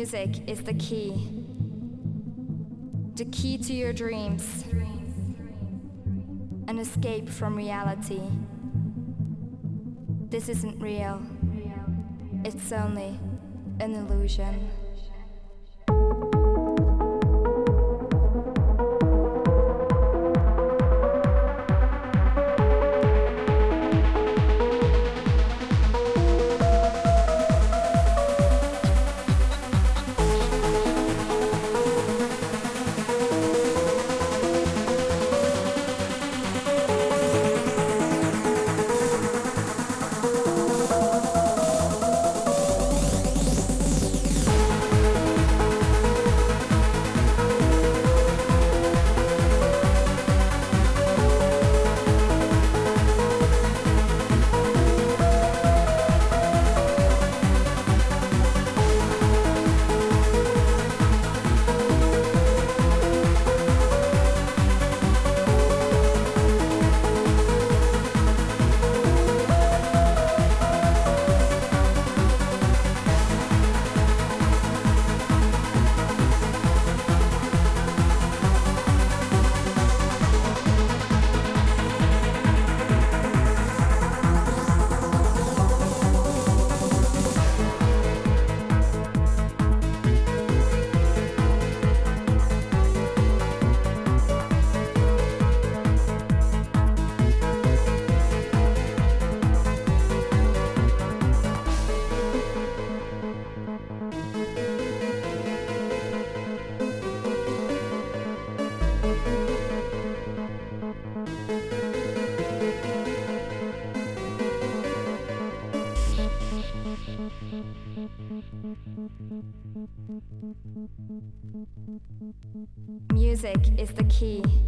Music is the key. The key to your dreams. An escape from reality. This isn't real. It's only an illusion. Music is the key.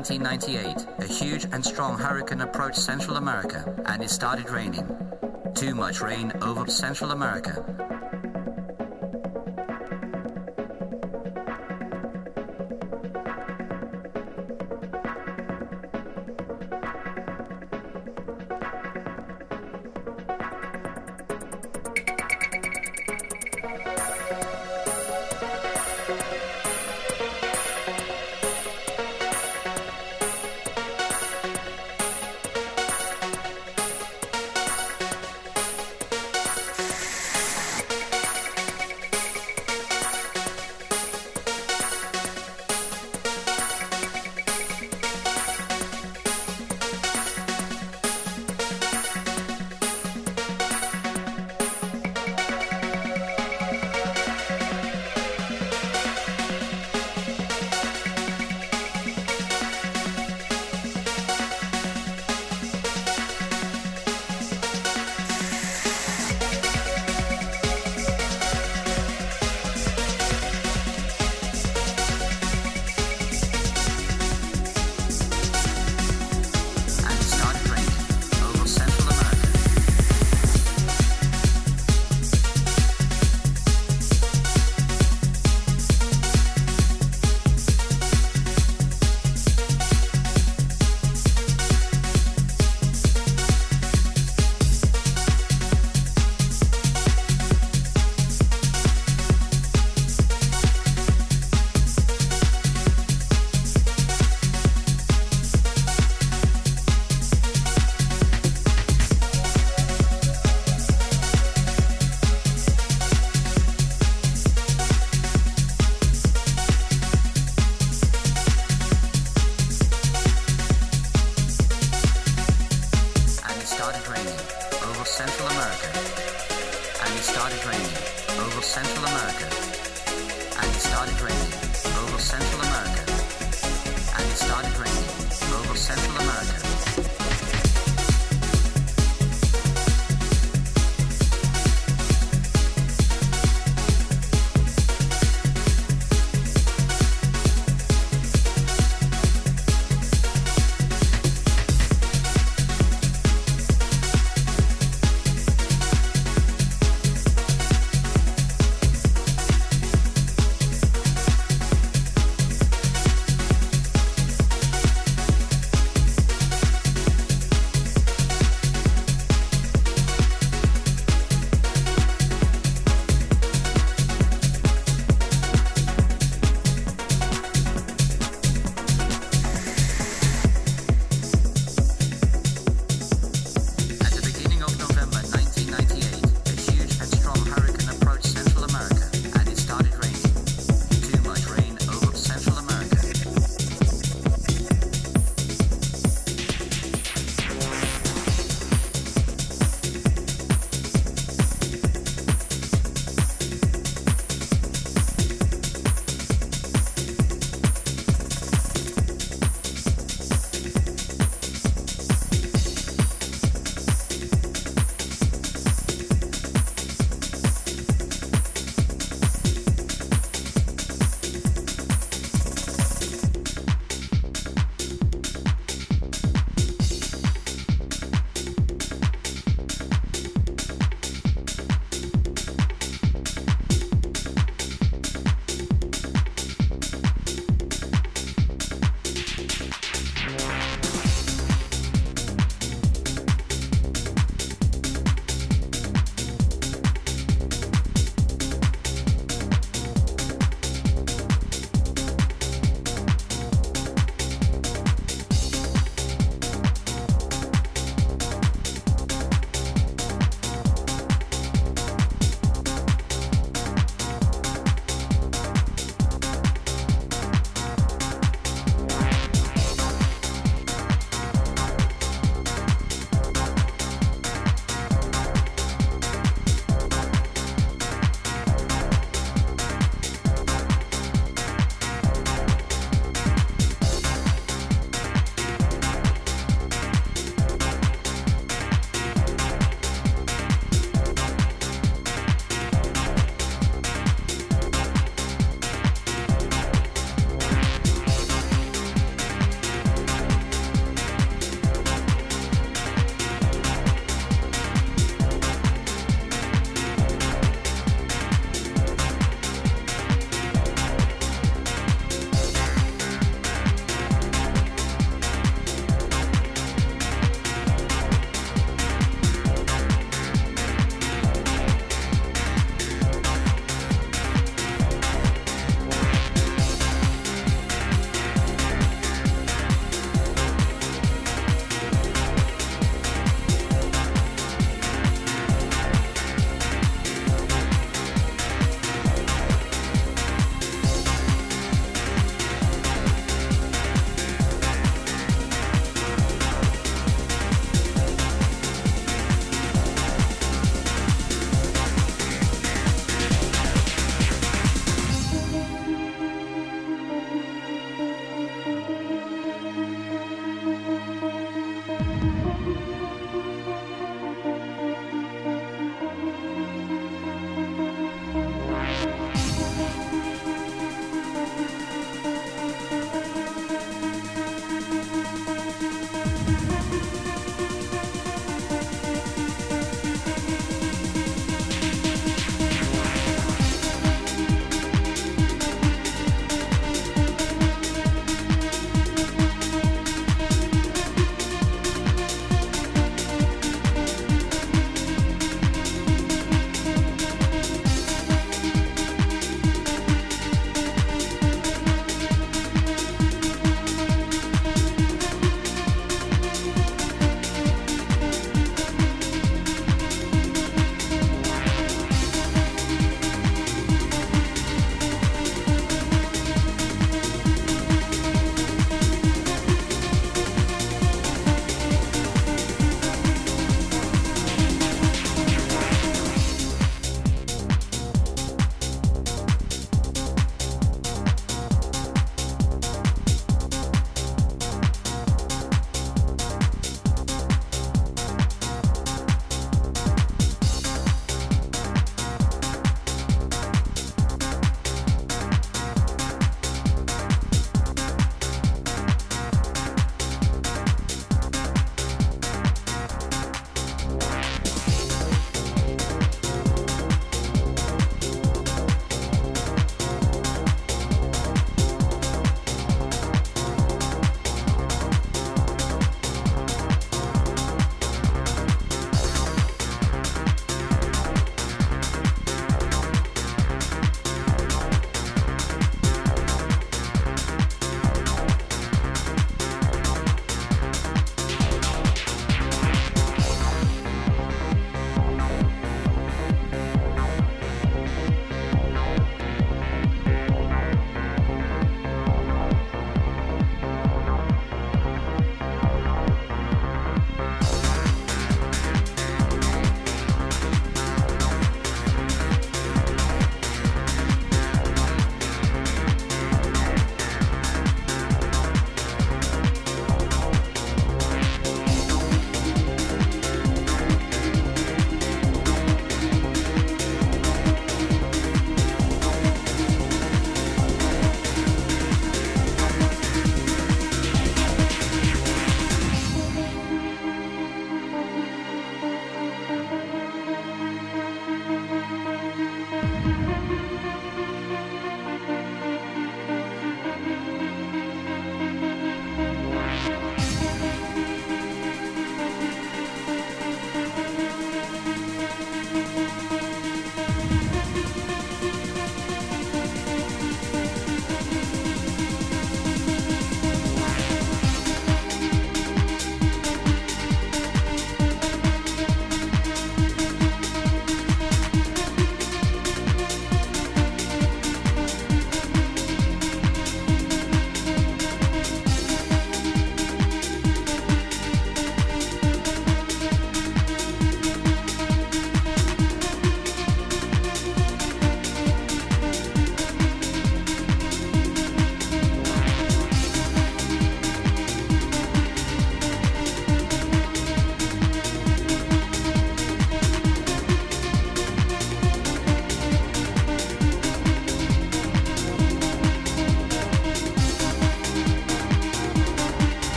1998, a huge and strong hurricane approached Central America and it started raining. Too much rain over Central America.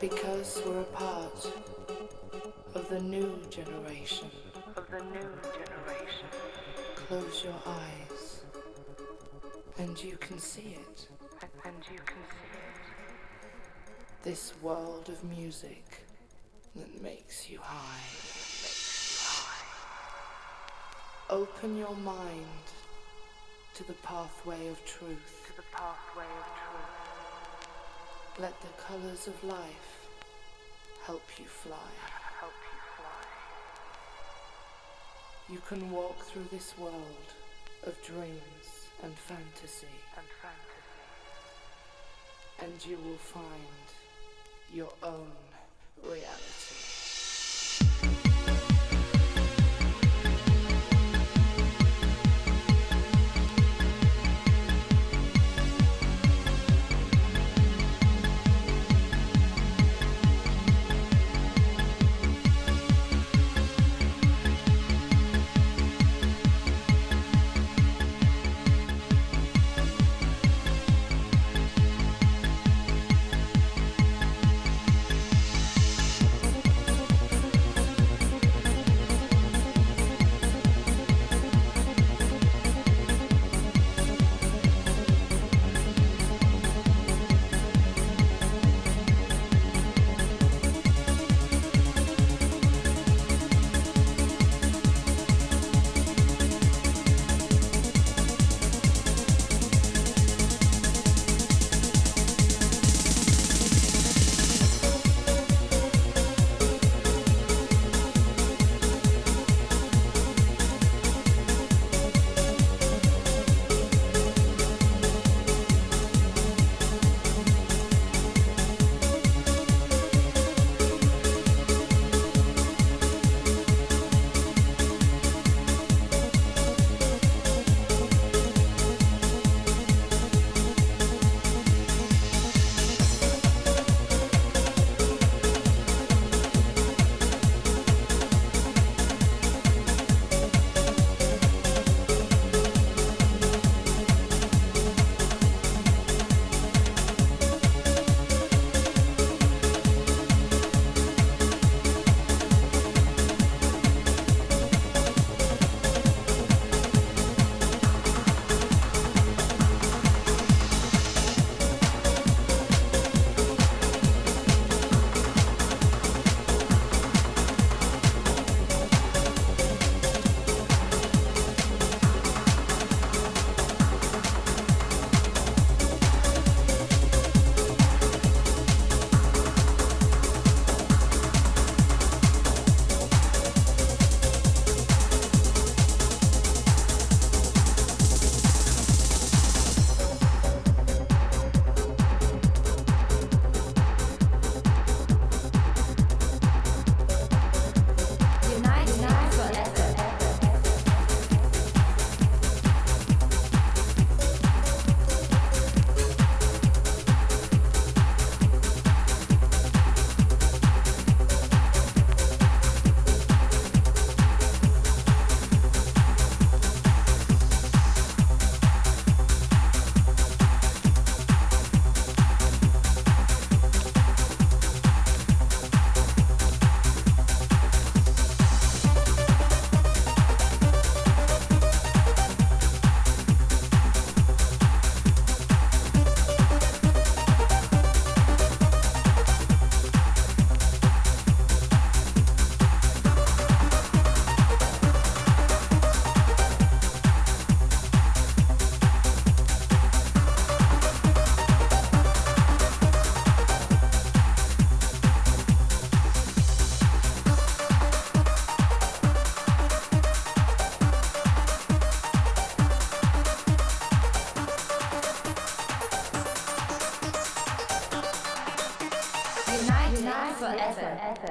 Because we're a part of the new generation. Of the new generation. Close your eyes and you can see it. And, you can see it. This world of music that makes you high. Makes you high. Open your mind to the pathway of truth. To the pathway of truth. Let the colors of life help you fly. Help you fly. You can walk through this world of dreams and fantasy, And fantasy. and you will find your own reality.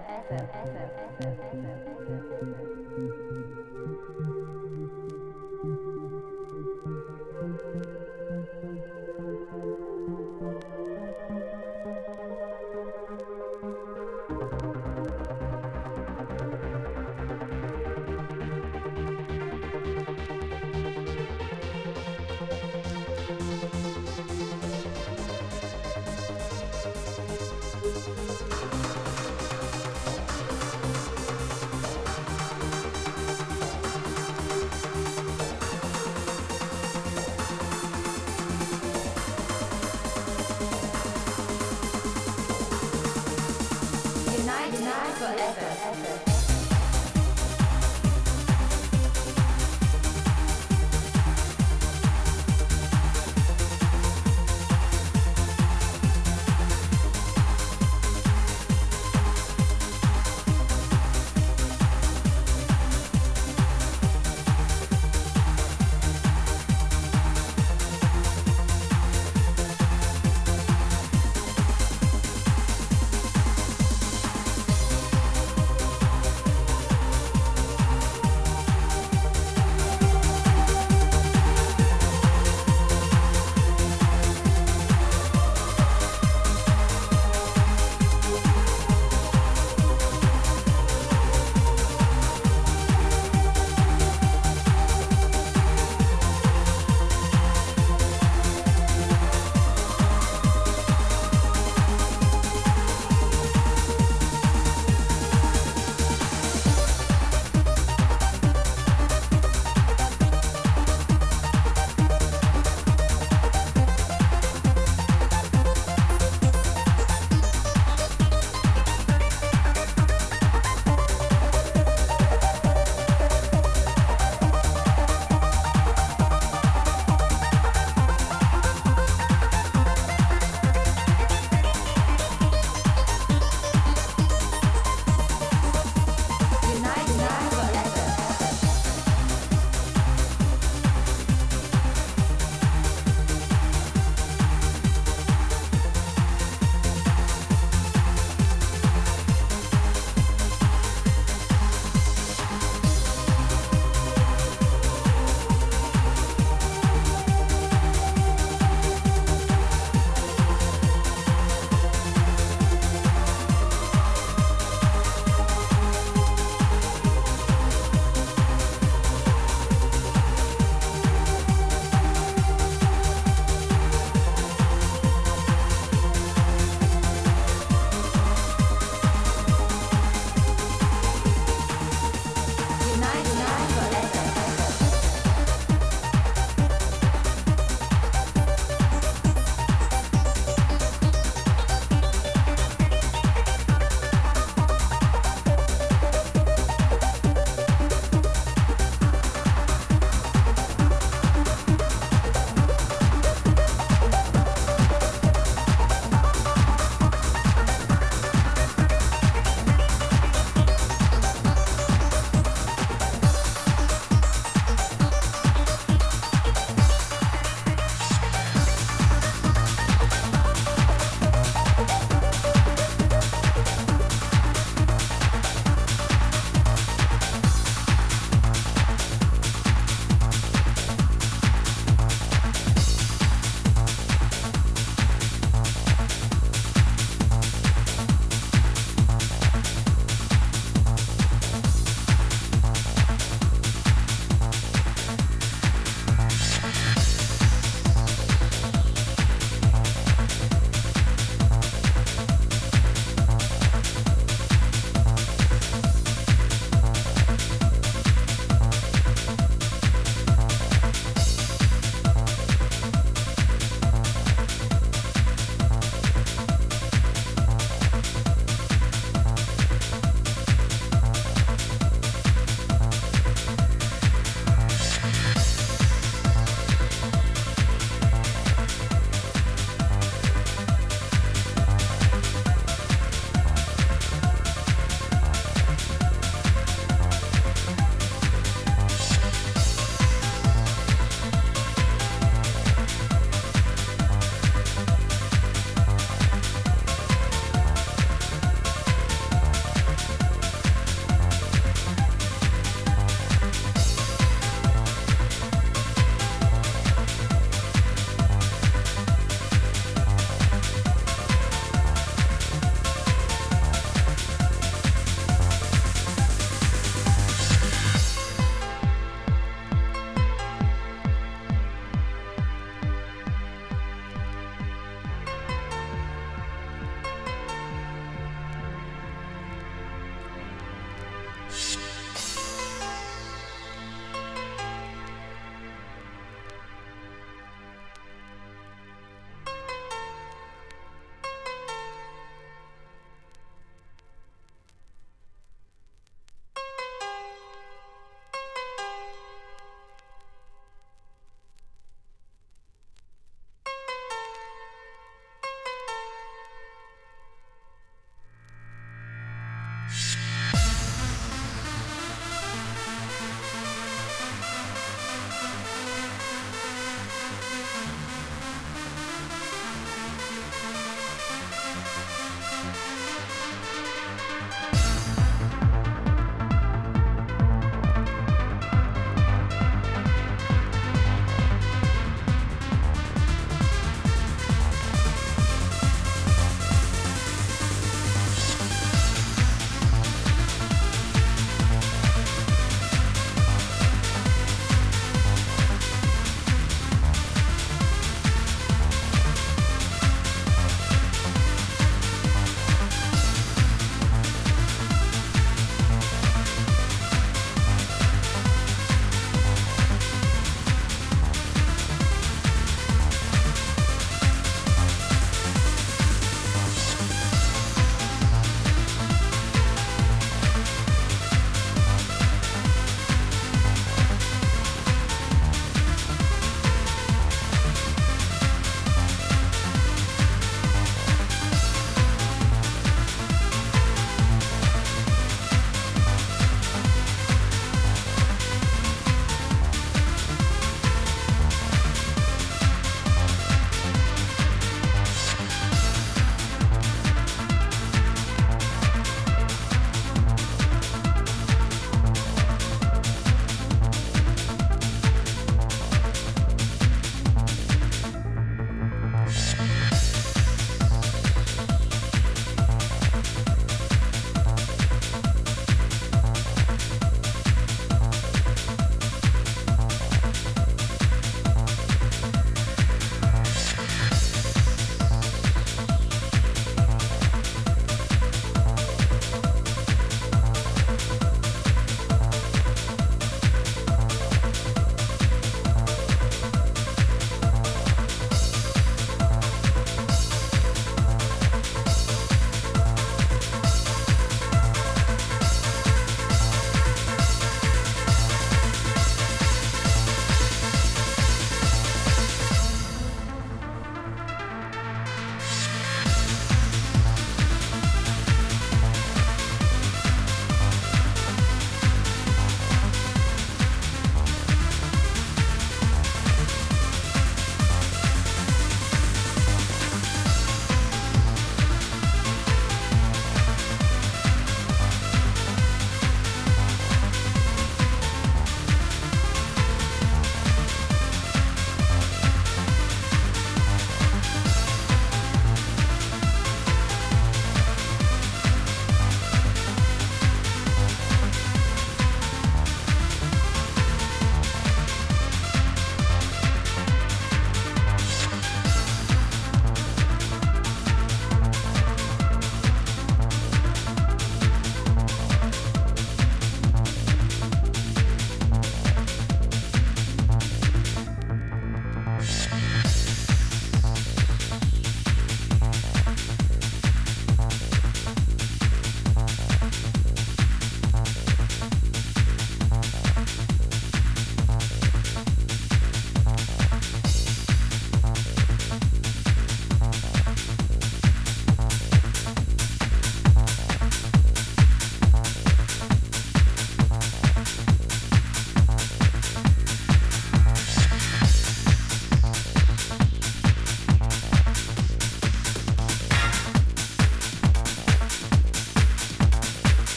Forever.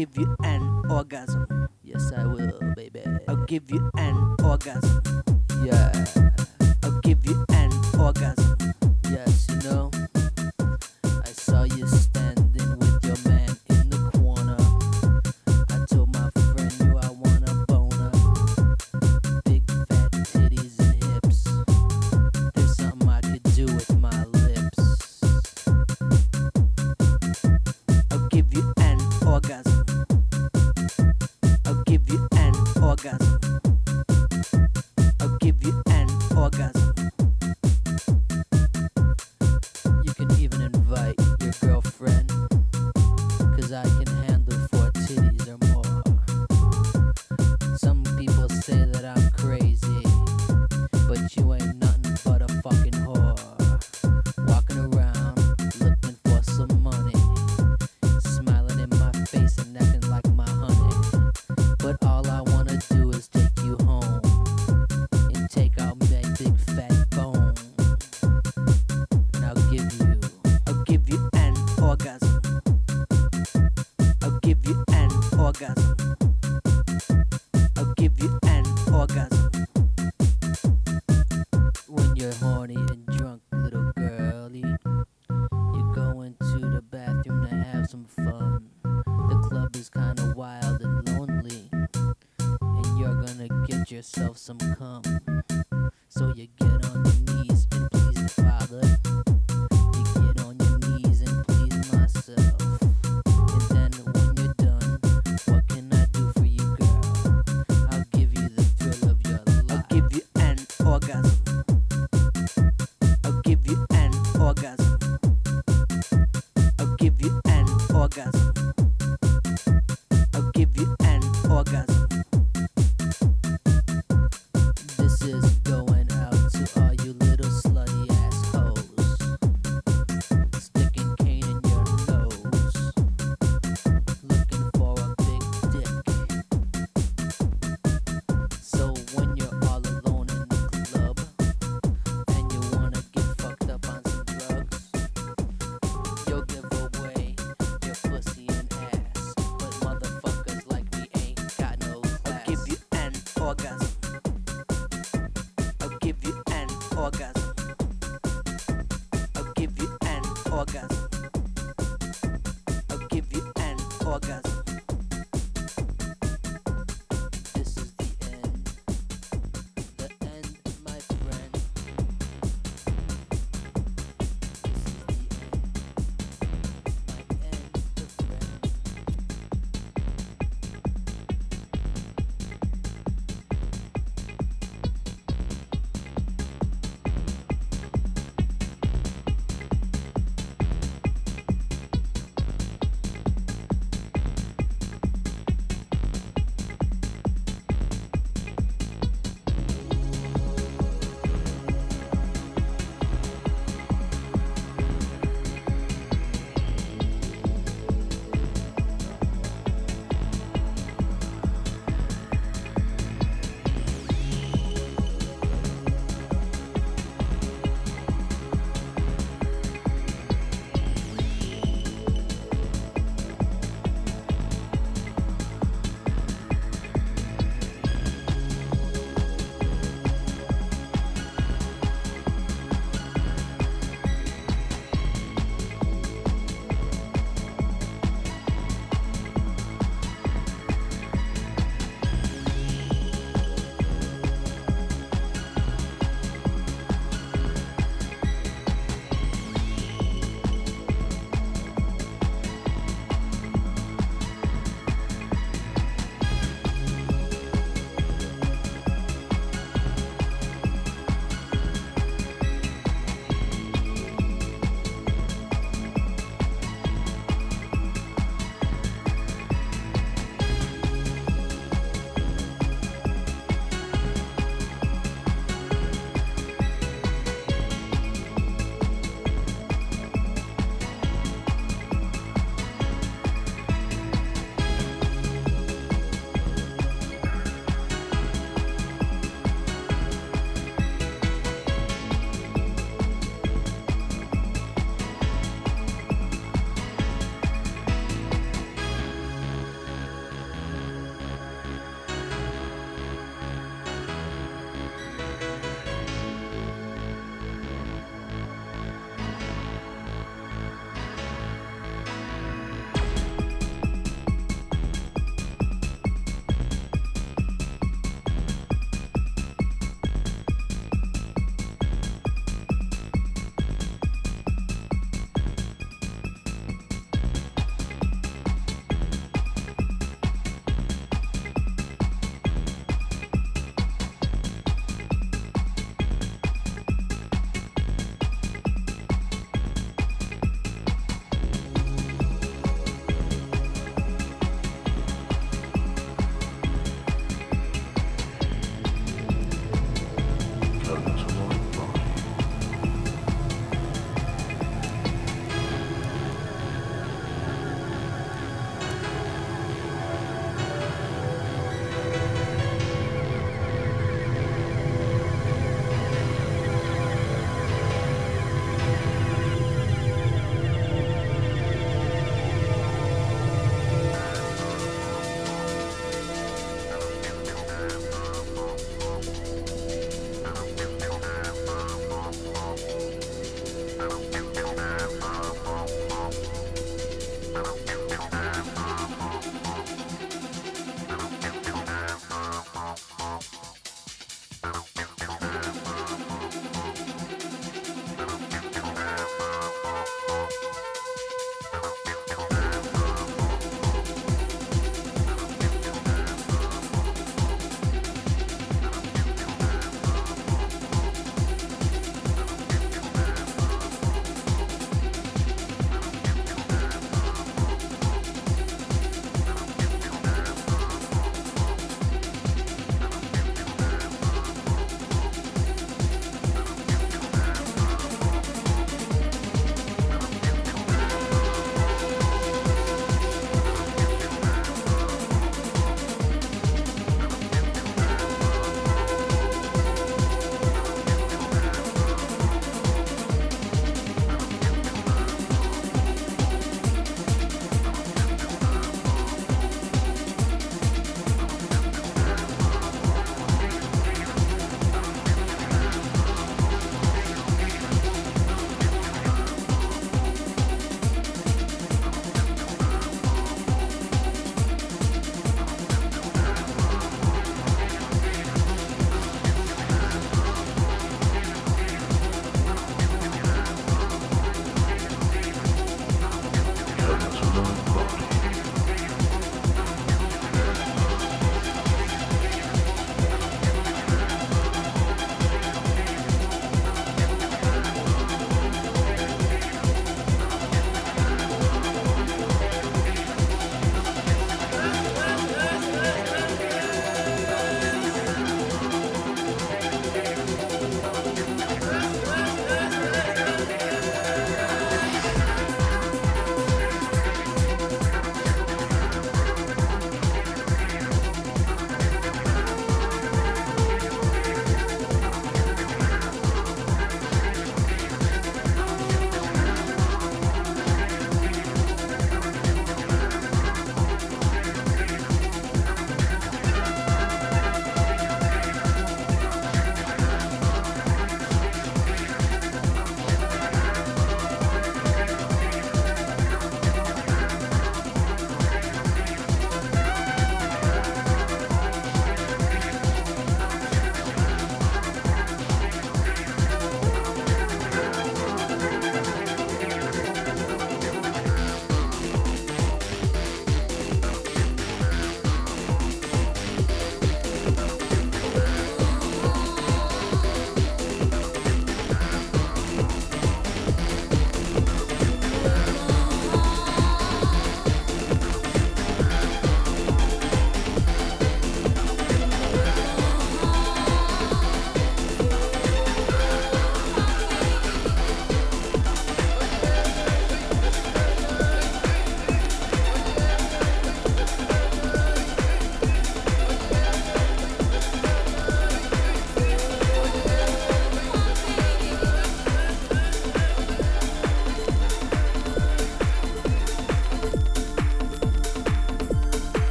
give you an orgasm. Yes, I will, baby. I'll give you an orgasm.